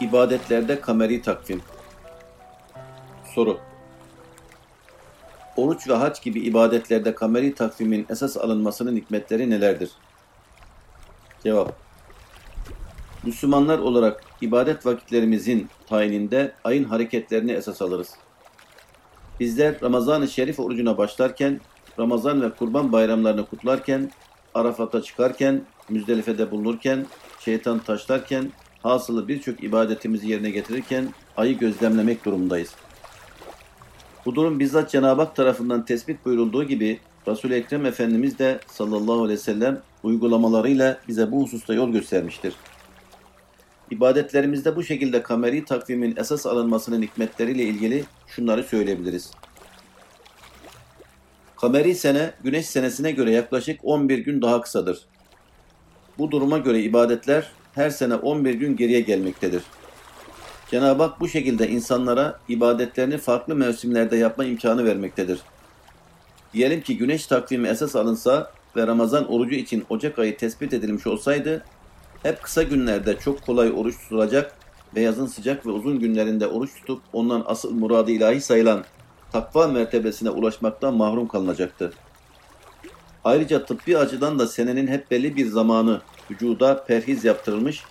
İbadetlerde kameri takvim. Soru. Oruç ve hac gibi ibadetlerde kameri takvimin esas alınmasının hikmetleri nelerdir? Cevap. Müslümanlar olarak ibadet vakitlerimizin tayininde ayın hareketlerini esas alırız. Bizler Ramazan-ı Şerif orucuna başlarken, Ramazan ve Kurban bayramlarını kutlarken, Arafat'a çıkarken, Müzdelife'de bulunurken, şeytan taşlarken, hasılı birçok ibadetimizi yerine getirirken ayı gözlemlemek durumundayız. Bu durum bizzat Cenab-ı Hak tarafından tespit buyurulduğu gibi Resul-i Ekrem Efendimiz de sallallahu aleyhi ve sellem uygulamalarıyla bize bu hususta yol göstermiştir. İbadetlerimizde bu şekilde kameri takvimin esas alınmasının hikmetleriyle ilgili şunları söyleyebiliriz. Kameri sene, güneş senesine göre yaklaşık 11 gün daha kısadır. Bu duruma göre ibadetler her sene 11 gün geriye gelmektedir. Cenab-ı Hak bu şekilde insanlara ibadetlerini farklı mevsimlerde yapma imkanı vermektedir. Diyelim ki güneş takvimi esas alınsa ve Ramazan orucu için Ocak ayı tespit edilmiş olsaydı, hep kısa günlerde çok kolay oruç tutulacak ve yazın sıcak ve uzun günlerinde oruç tutup ondan asıl muradı ilahi sayılan takva mertebesine ulaşmaktan mahrum kalınacaktı. Ayrıca tıbbi açıdan da senenin hep belli bir zamanı vücuda perhiz yaptırılmış,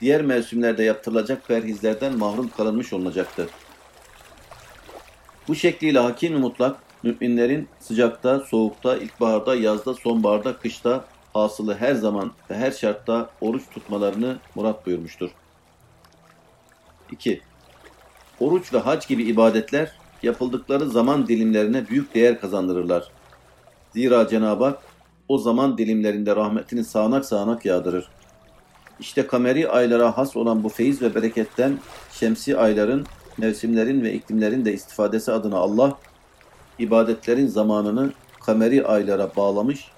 diğer mevsimlerde yaptırılacak perhizlerden mahrum kalınmış olunacaktı. Bu şekliyle hakim mutlak müminlerin sıcakta, soğukta, ilkbaharda, yazda, sonbaharda, kışta, hasılı her zaman ve her şartta oruç tutmalarını murat buyurmuştur. 2. Oruç ve hac gibi ibadetler yapıldıkları zaman dilimlerine büyük değer kazandırırlar. Zira Cenab-ı Hak o zaman dilimlerinde rahmetini sağanak sağanak yağdırır. İşte kameri aylara has olan bu feyiz ve bereketten şemsi ayların, mevsimlerin ve iklimlerin de istifadesi adına Allah, ibadetlerin zamanını kameri aylara bağlamış,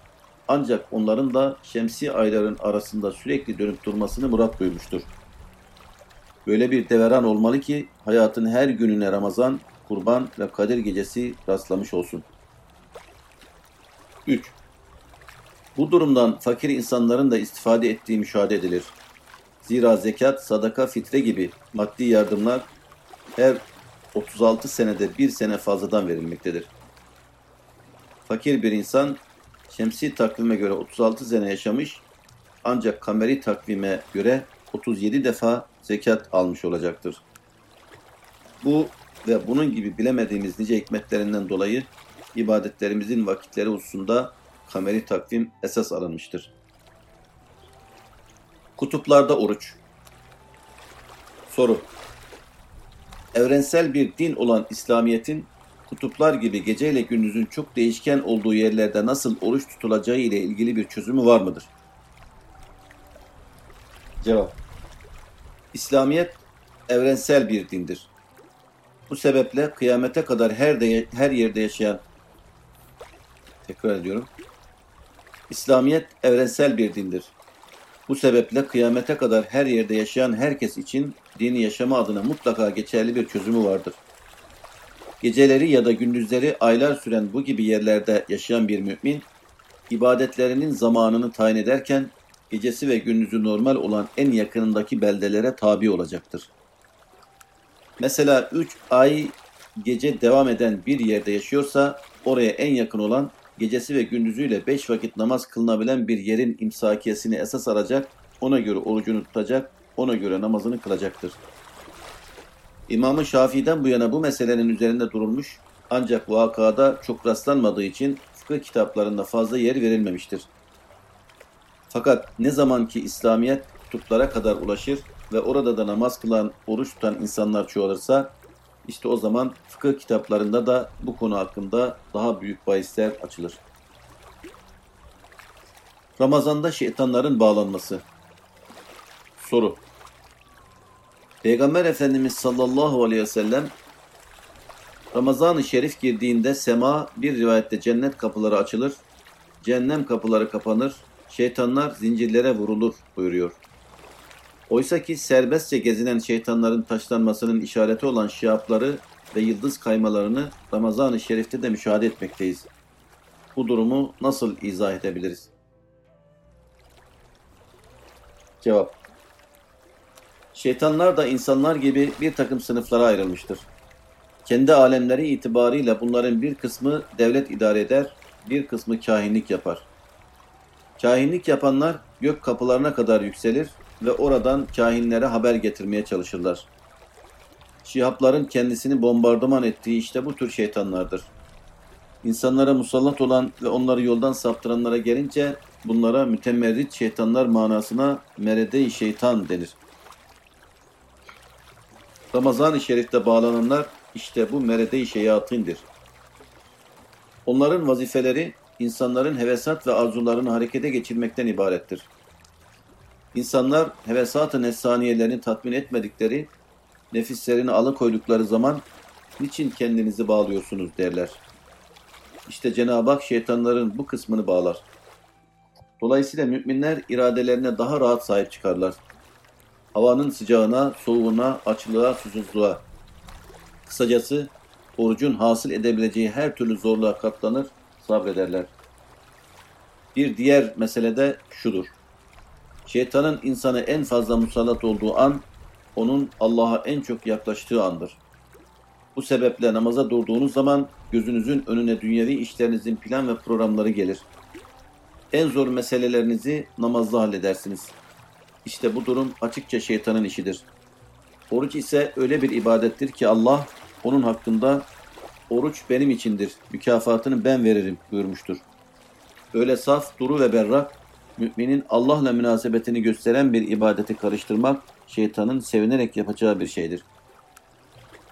ancak onların da şemsi ayların arasında sürekli dönüp durmasını murat duymuştur. Böyle bir deveran olmalı ki hayatın her gününe Ramazan, Kurban ve Kadir gecesi rastlamış olsun. 3. Bu durumdan fakir insanların da istifade ettiği müşahede edilir. Zira zekat, sadaka, fitre gibi maddi yardımlar her 36 senede bir sene fazladan verilmektedir. Fakir bir insan şemsi takvime göre 36 sene yaşamış ancak kameri takvime göre 37 defa zekat almış olacaktır. Bu ve bunun gibi bilemediğimiz nice hikmetlerinden dolayı ibadetlerimizin vakitleri hususunda kameri takvim esas alınmıştır. Kutuplarda oruç Soru Evrensel bir din olan İslamiyet'in kutuplar gibi geceyle gündüzün çok değişken olduğu yerlerde nasıl oruç tutulacağı ile ilgili bir çözümü var mıdır? Cevap İslamiyet evrensel bir dindir. Bu sebeple kıyamete kadar her, de, her yerde yaşayan tekrar ediyorum. İslamiyet evrensel bir dindir. Bu sebeple kıyamete kadar her yerde yaşayan herkes için dini yaşama adına mutlaka geçerli bir çözümü vardır. Geceleri ya da gündüzleri aylar süren bu gibi yerlerde yaşayan bir mümin, ibadetlerinin zamanını tayin ederken gecesi ve gündüzü normal olan en yakınındaki beldelere tabi olacaktır. Mesela 3 ay gece devam eden bir yerde yaşıyorsa oraya en yakın olan gecesi ve gündüzüyle 5 vakit namaz kılınabilen bir yerin imsakiyesini esas alacak, ona göre orucunu tutacak, ona göre namazını kılacaktır. İmam-ı Şafii'den bu yana bu meselenin üzerinde durulmuş ancak vakada çok rastlanmadığı için fıkıh kitaplarında fazla yer verilmemiştir. Fakat ne zaman ki İslamiyet kutuplara kadar ulaşır ve orada da namaz kılan, oruç tutan insanlar çoğalırsa işte o zaman fıkıh kitaplarında da bu konu hakkında daha büyük bahisler açılır. Ramazanda şeytanların bağlanması Soru Peygamber Efendimiz sallallahu aleyhi ve sellem Ramazan-ı Şerif girdiğinde sema bir rivayette cennet kapıları açılır, cehennem kapıları kapanır, şeytanlar zincirlere vurulur buyuruyor. Oysa ki serbestçe gezinen şeytanların taşlanmasının işareti olan şiapları ve yıldız kaymalarını Ramazan-ı Şerif'te de müşahede etmekteyiz. Bu durumu nasıl izah edebiliriz? Cevap Şeytanlar da insanlar gibi bir takım sınıflara ayrılmıştır. Kendi alemleri itibarıyla bunların bir kısmı devlet idare eder, bir kısmı kahinlik yapar. Kahinlik yapanlar gök kapılarına kadar yükselir ve oradan kahinlere haber getirmeye çalışırlar. Şihapların kendisini bombardıman ettiği işte bu tür şeytanlardır. İnsanlara musallat olan ve onları yoldan saptıranlara gelince bunlara mütemerrit şeytanlar manasına merede-i şeytan denir. Ramazan-ı Şerif'te bağlananlar işte bu merede-i şeyatındır. Onların vazifeleri insanların hevesat ve arzularını harekete geçirmekten ibarettir. İnsanlar hevesat-ı nefsaniyelerini tatmin etmedikleri, nefislerini alıkoydukları zaman niçin kendinizi bağlıyorsunuz derler. İşte Cenab-ı Hak şeytanların bu kısmını bağlar. Dolayısıyla müminler iradelerine daha rahat sahip çıkarlar. Havanın sıcağına, soğuğuna, açlığa, susuzluğa. Kısacası orucun hasıl edebileceği her türlü zorluğa katlanır, sabrederler. Bir diğer mesele de şudur. Şeytanın insanı en fazla musallat olduğu an, onun Allah'a en çok yaklaştığı andır. Bu sebeple namaza durduğunuz zaman gözünüzün önüne dünyevi işlerinizin plan ve programları gelir. En zor meselelerinizi namazda halledersiniz. İşte bu durum açıkça şeytanın işidir. Oruç ise öyle bir ibadettir ki Allah onun hakkında oruç benim içindir, mükafatını ben veririm buyurmuştur. Öyle saf, duru ve berrak, müminin Allah'la münasebetini gösteren bir ibadeti karıştırmak, şeytanın sevinerek yapacağı bir şeydir.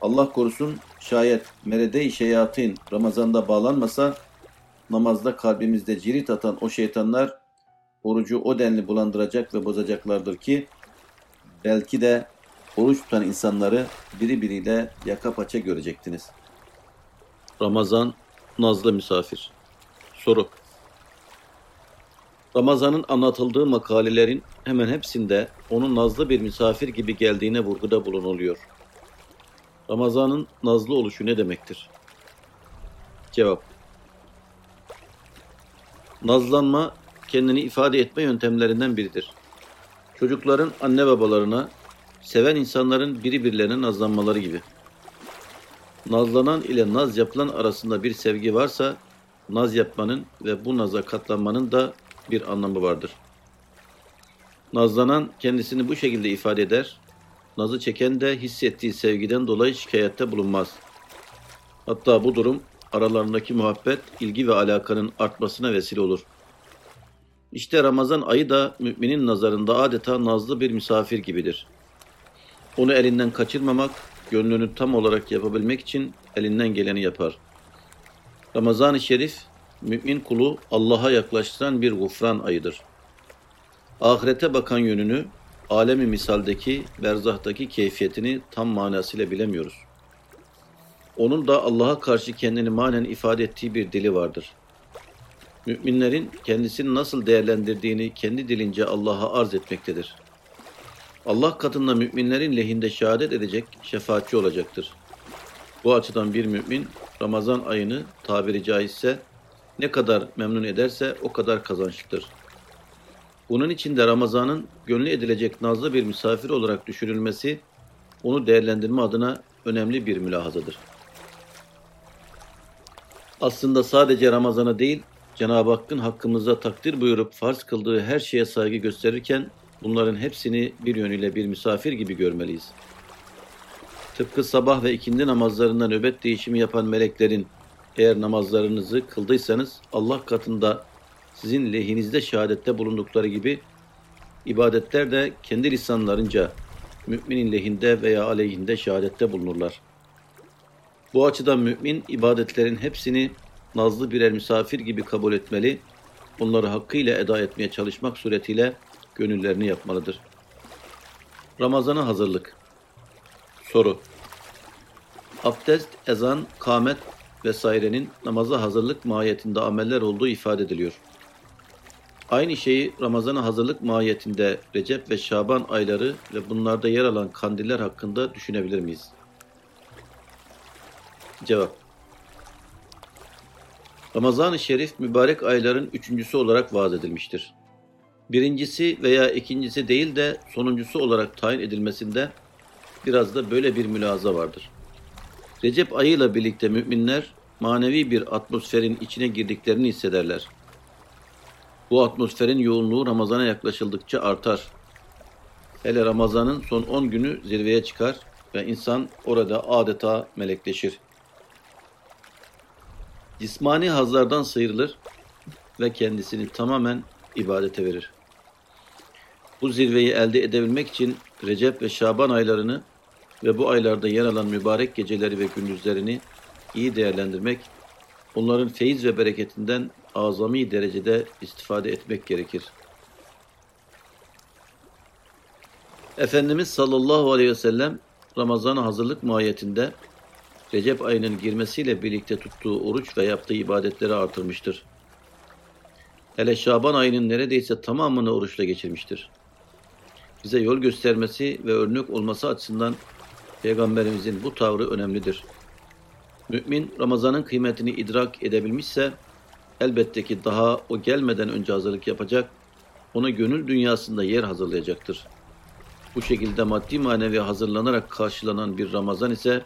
Allah korusun şayet merede-i şeyatin Ramazan'da bağlanmasa, namazda kalbimizde cirit atan o şeytanlar orucu o denli bulandıracak ve bozacaklardır ki, belki de oruç tutan insanları biri biriyle yaka paça görecektiniz. Ramazan, nazlı misafir. Soru. Ramazan'ın anlatıldığı makalelerin hemen hepsinde onun nazlı bir misafir gibi geldiğine vurguda bulunuluyor. Ramazan'ın nazlı oluşu ne demektir? Cevap. Nazlanma kendini ifade etme yöntemlerinden biridir. Çocukların anne babalarına, seven insanların biri birilerine nazlanmaları gibi. Nazlanan ile naz yapılan arasında bir sevgi varsa, naz yapmanın ve bu naza katlanmanın da bir anlamı vardır. Nazlanan kendisini bu şekilde ifade eder, nazı çeken de hissettiği sevgiden dolayı şikayette bulunmaz. Hatta bu durum aralarındaki muhabbet, ilgi ve alakanın artmasına vesile olur. İşte Ramazan ayı da müminin nazarında adeta nazlı bir misafir gibidir. Onu elinden kaçırmamak, gönlünü tam olarak yapabilmek için elinden geleni yapar. Ramazan-ı Şerif, mümin kulu Allah'a yaklaştıran bir gufran ayıdır. Ahirete bakan yönünü, alemi misaldeki, berzahtaki keyfiyetini tam manasıyla bilemiyoruz. Onun da Allah'a karşı kendini manen ifade ettiği bir dili vardır. Müminlerin kendisini nasıl değerlendirdiğini kendi dilince Allah'a arz etmektedir. Allah katında müminlerin lehinde şehadet edecek, şefaatçi olacaktır. Bu açıdan bir mümin Ramazan ayını tabiri caizse ne kadar memnun ederse o kadar kazançlıdır. Bunun için de Ramazan'ın gönlü edilecek nazlı bir misafir olarak düşünülmesi onu değerlendirme adına önemli bir mülahazadır. Aslında sadece Ramazan'a değil, Cenab-ı Hakk'ın hakkımızda takdir buyurup farz kıldığı her şeye saygı gösterirken bunların hepsini bir yönüyle bir misafir gibi görmeliyiz. Tıpkı sabah ve ikindi namazlarında nöbet değişimi yapan meleklerin eğer namazlarınızı kıldıysanız Allah katında sizin lehinizde şehadette bulundukları gibi ibadetler de kendi lisanlarınca müminin lehinde veya aleyhinde şehadette bulunurlar. Bu açıdan mümin ibadetlerin hepsini nazlı birer misafir gibi kabul etmeli, onları hakkıyla eda etmeye çalışmak suretiyle gönüllerini yapmalıdır. Ramazana hazırlık Soru Abdest, ezan, kâmet vesairenin namaza hazırlık mahiyetinde ameller olduğu ifade ediliyor. Aynı şeyi Ramazana hazırlık mahiyetinde Recep ve Şaban ayları ve bunlarda yer alan kandiller hakkında düşünebilir miyiz? Cevap Ramazan-ı Şerif mübarek ayların üçüncüsü olarak vaaz edilmiştir. birincisi veya ikincisi değil de sonuncusu olarak tayin edilmesinde biraz da böyle bir mülaza vardır. Recep ayıyla birlikte müminler manevi bir atmosferin içine girdiklerini hissederler. Bu atmosferin yoğunluğu Ramazan'a yaklaşıldıkça artar. Hele Ramazan'ın son 10 günü zirveye çıkar ve insan orada adeta melekleşir. Cismani hazlardan sıyrılır ve kendisini tamamen ibadete verir. Bu zirveyi elde edebilmek için Recep ve Şaban aylarını ve bu aylarda yer alan mübarek geceleri ve gündüzlerini iyi değerlendirmek, onların feyiz ve bereketinden azami derecede istifade etmek gerekir. Efendimiz sallallahu aleyhi ve sellem Ramazan'a hazırlık mahiyetinde Recep ayının girmesiyle birlikte tuttuğu oruç ve yaptığı ibadetleri artırmıştır. Hele Şaban ayının neredeyse tamamını oruçla geçirmiştir. Bize yol göstermesi ve örnek olması açısından Peygamberimizin bu tavrı önemlidir. Mümin Ramazan'ın kıymetini idrak edebilmişse elbette ki daha o gelmeden önce hazırlık yapacak, ona gönül dünyasında yer hazırlayacaktır. Bu şekilde maddi manevi hazırlanarak karşılanan bir Ramazan ise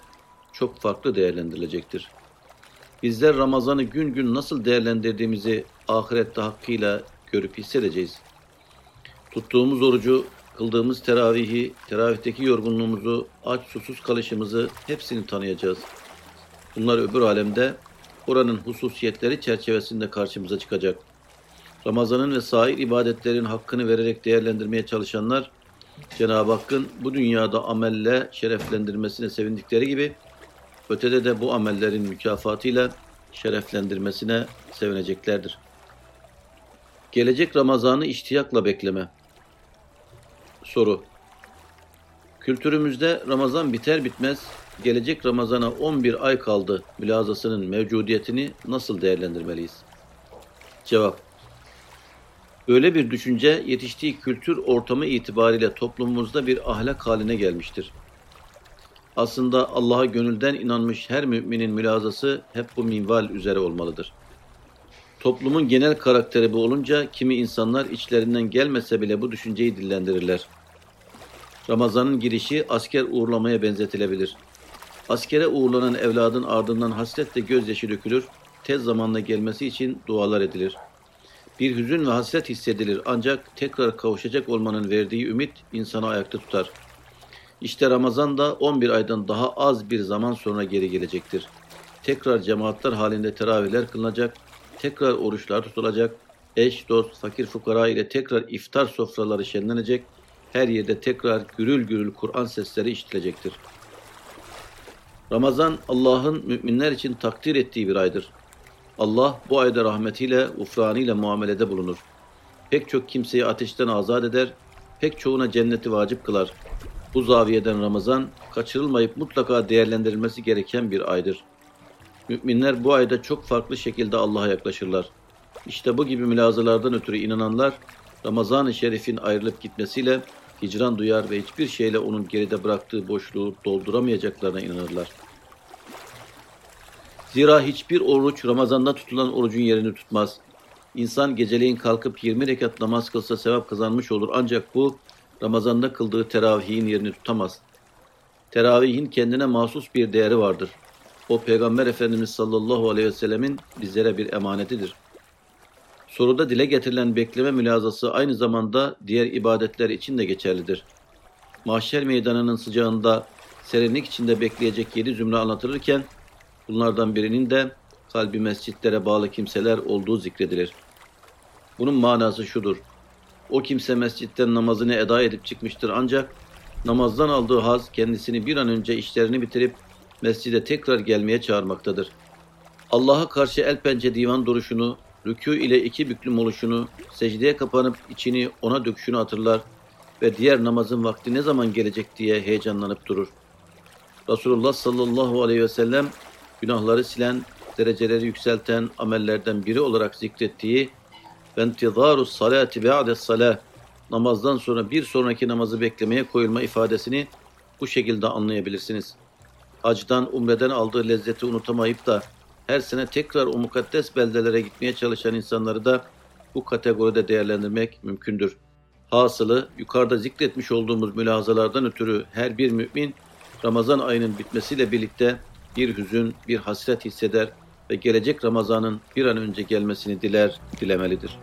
çok farklı değerlendirilecektir. Bizler Ramazan'ı gün gün nasıl değerlendirdiğimizi ahirette hakkıyla görüp hissedeceğiz. Tuttuğumuz orucu, kıldığımız teravihi, teravihteki yorgunluğumuzu, aç susuz kalışımızı hepsini tanıyacağız. Bunlar öbür alemde oranın hususiyetleri çerçevesinde karşımıza çıkacak. Ramazan'ın ve sair ibadetlerin hakkını vererek değerlendirmeye çalışanlar, Cenab-ı Hakk'ın bu dünyada amelle şereflendirmesine sevindikleri gibi, ötede de bu amellerin mükafatıyla şereflendirmesine sevineceklerdir. Gelecek Ramazan'ı iştiyakla bekleme. Soru Kültürümüzde Ramazan biter bitmez gelecek Ramazan'a 11 ay kaldı mülazasının mevcudiyetini nasıl değerlendirmeliyiz? Cevap Böyle bir düşünce yetiştiği kültür ortamı itibariyle toplumumuzda bir ahlak haline gelmiştir. Aslında Allah'a gönülden inanmış her müminin mülazası hep bu minval üzere olmalıdır. Toplumun genel karakteri bu olunca kimi insanlar içlerinden gelmese bile bu düşünceyi dillendirirler. Ramazan'ın girişi asker uğurlamaya benzetilebilir. Askere uğurlanan evladın ardından hasretle gözyaşı dökülür, tez zamanla gelmesi için dualar edilir. Bir hüzün ve hasret hissedilir ancak tekrar kavuşacak olmanın verdiği ümit insanı ayakta tutar. İşte Ramazan da 11 aydan daha az bir zaman sonra geri gelecektir. Tekrar cemaatler halinde teravihler kılınacak, tekrar oruçlar tutulacak, eş, dost, fakir fukara ile tekrar iftar sofraları şenlenecek, her yerde tekrar gürül gürül Kur'an sesleri işitilecektir. Ramazan Allah'ın müminler için takdir ettiği bir aydır. Allah bu ayda rahmetiyle, ufranıyla muamelede bulunur. Pek çok kimseyi ateşten azat eder, pek çoğuna cenneti vacip kılar. Bu zaviyeden Ramazan kaçırılmayıp mutlaka değerlendirilmesi gereken bir aydır. Müminler bu ayda çok farklı şekilde Allah'a yaklaşırlar. İşte bu gibi mülazalardan ötürü inananlar Ramazan-ı Şerif'in ayrılıp gitmesiyle hicran duyar ve hiçbir şeyle onun geride bıraktığı boşluğu dolduramayacaklarına inanırlar. Zira hiçbir oruç Ramazan'da tutulan orucun yerini tutmaz. İnsan geceleyin kalkıp 20 rekat namaz kılsa sevap kazanmış olur ancak bu Ramazan'da kıldığı teravihin yerini tutamaz. Teravihin kendine mahsus bir değeri vardır. O Peygamber Efendimiz sallallahu aleyhi ve sellemin bizlere bir emanetidir. Soruda dile getirilen bekleme mülazası aynı zamanda diğer ibadetler için de geçerlidir. Mahşer meydanının sıcağında serinlik içinde bekleyecek yedi zümre anlatılırken bunlardan birinin de kalbi mescitlere bağlı kimseler olduğu zikredilir. Bunun manası şudur. O kimse mescitten namazını eda edip çıkmıştır ancak namazdan aldığı haz kendisini bir an önce işlerini bitirip mescide tekrar gelmeye çağırmaktadır. Allah'a karşı el pençe divan duruşunu, rükû ile iki büklüm oluşunu, secdeye kapanıp içini ona döküşünü hatırlar ve diğer namazın vakti ne zaman gelecek diye heyecanlanıp durur. Resulullah sallallahu aleyhi ve sellem günahları silen, dereceleri yükselten amellerden biri olarak zikrettiği وَاَنْتِظَارُ الصَّلَاةِ بَعْدَ الصَّلَاةِ Namazdan sonra bir sonraki namazı beklemeye koyulma ifadesini bu şekilde anlayabilirsiniz. Hacdan, umreden aldığı lezzeti unutamayıp da her sene tekrar o mukaddes beldelere gitmeye çalışan insanları da bu kategoride değerlendirmek mümkündür. Hasılı yukarıda zikretmiş olduğumuz mülahazalardan ötürü her bir mümin Ramazan ayının bitmesiyle birlikte bir hüzün, bir hasret hisseder ve gelecek Ramazan'ın bir an önce gelmesini diler, dilemelidir.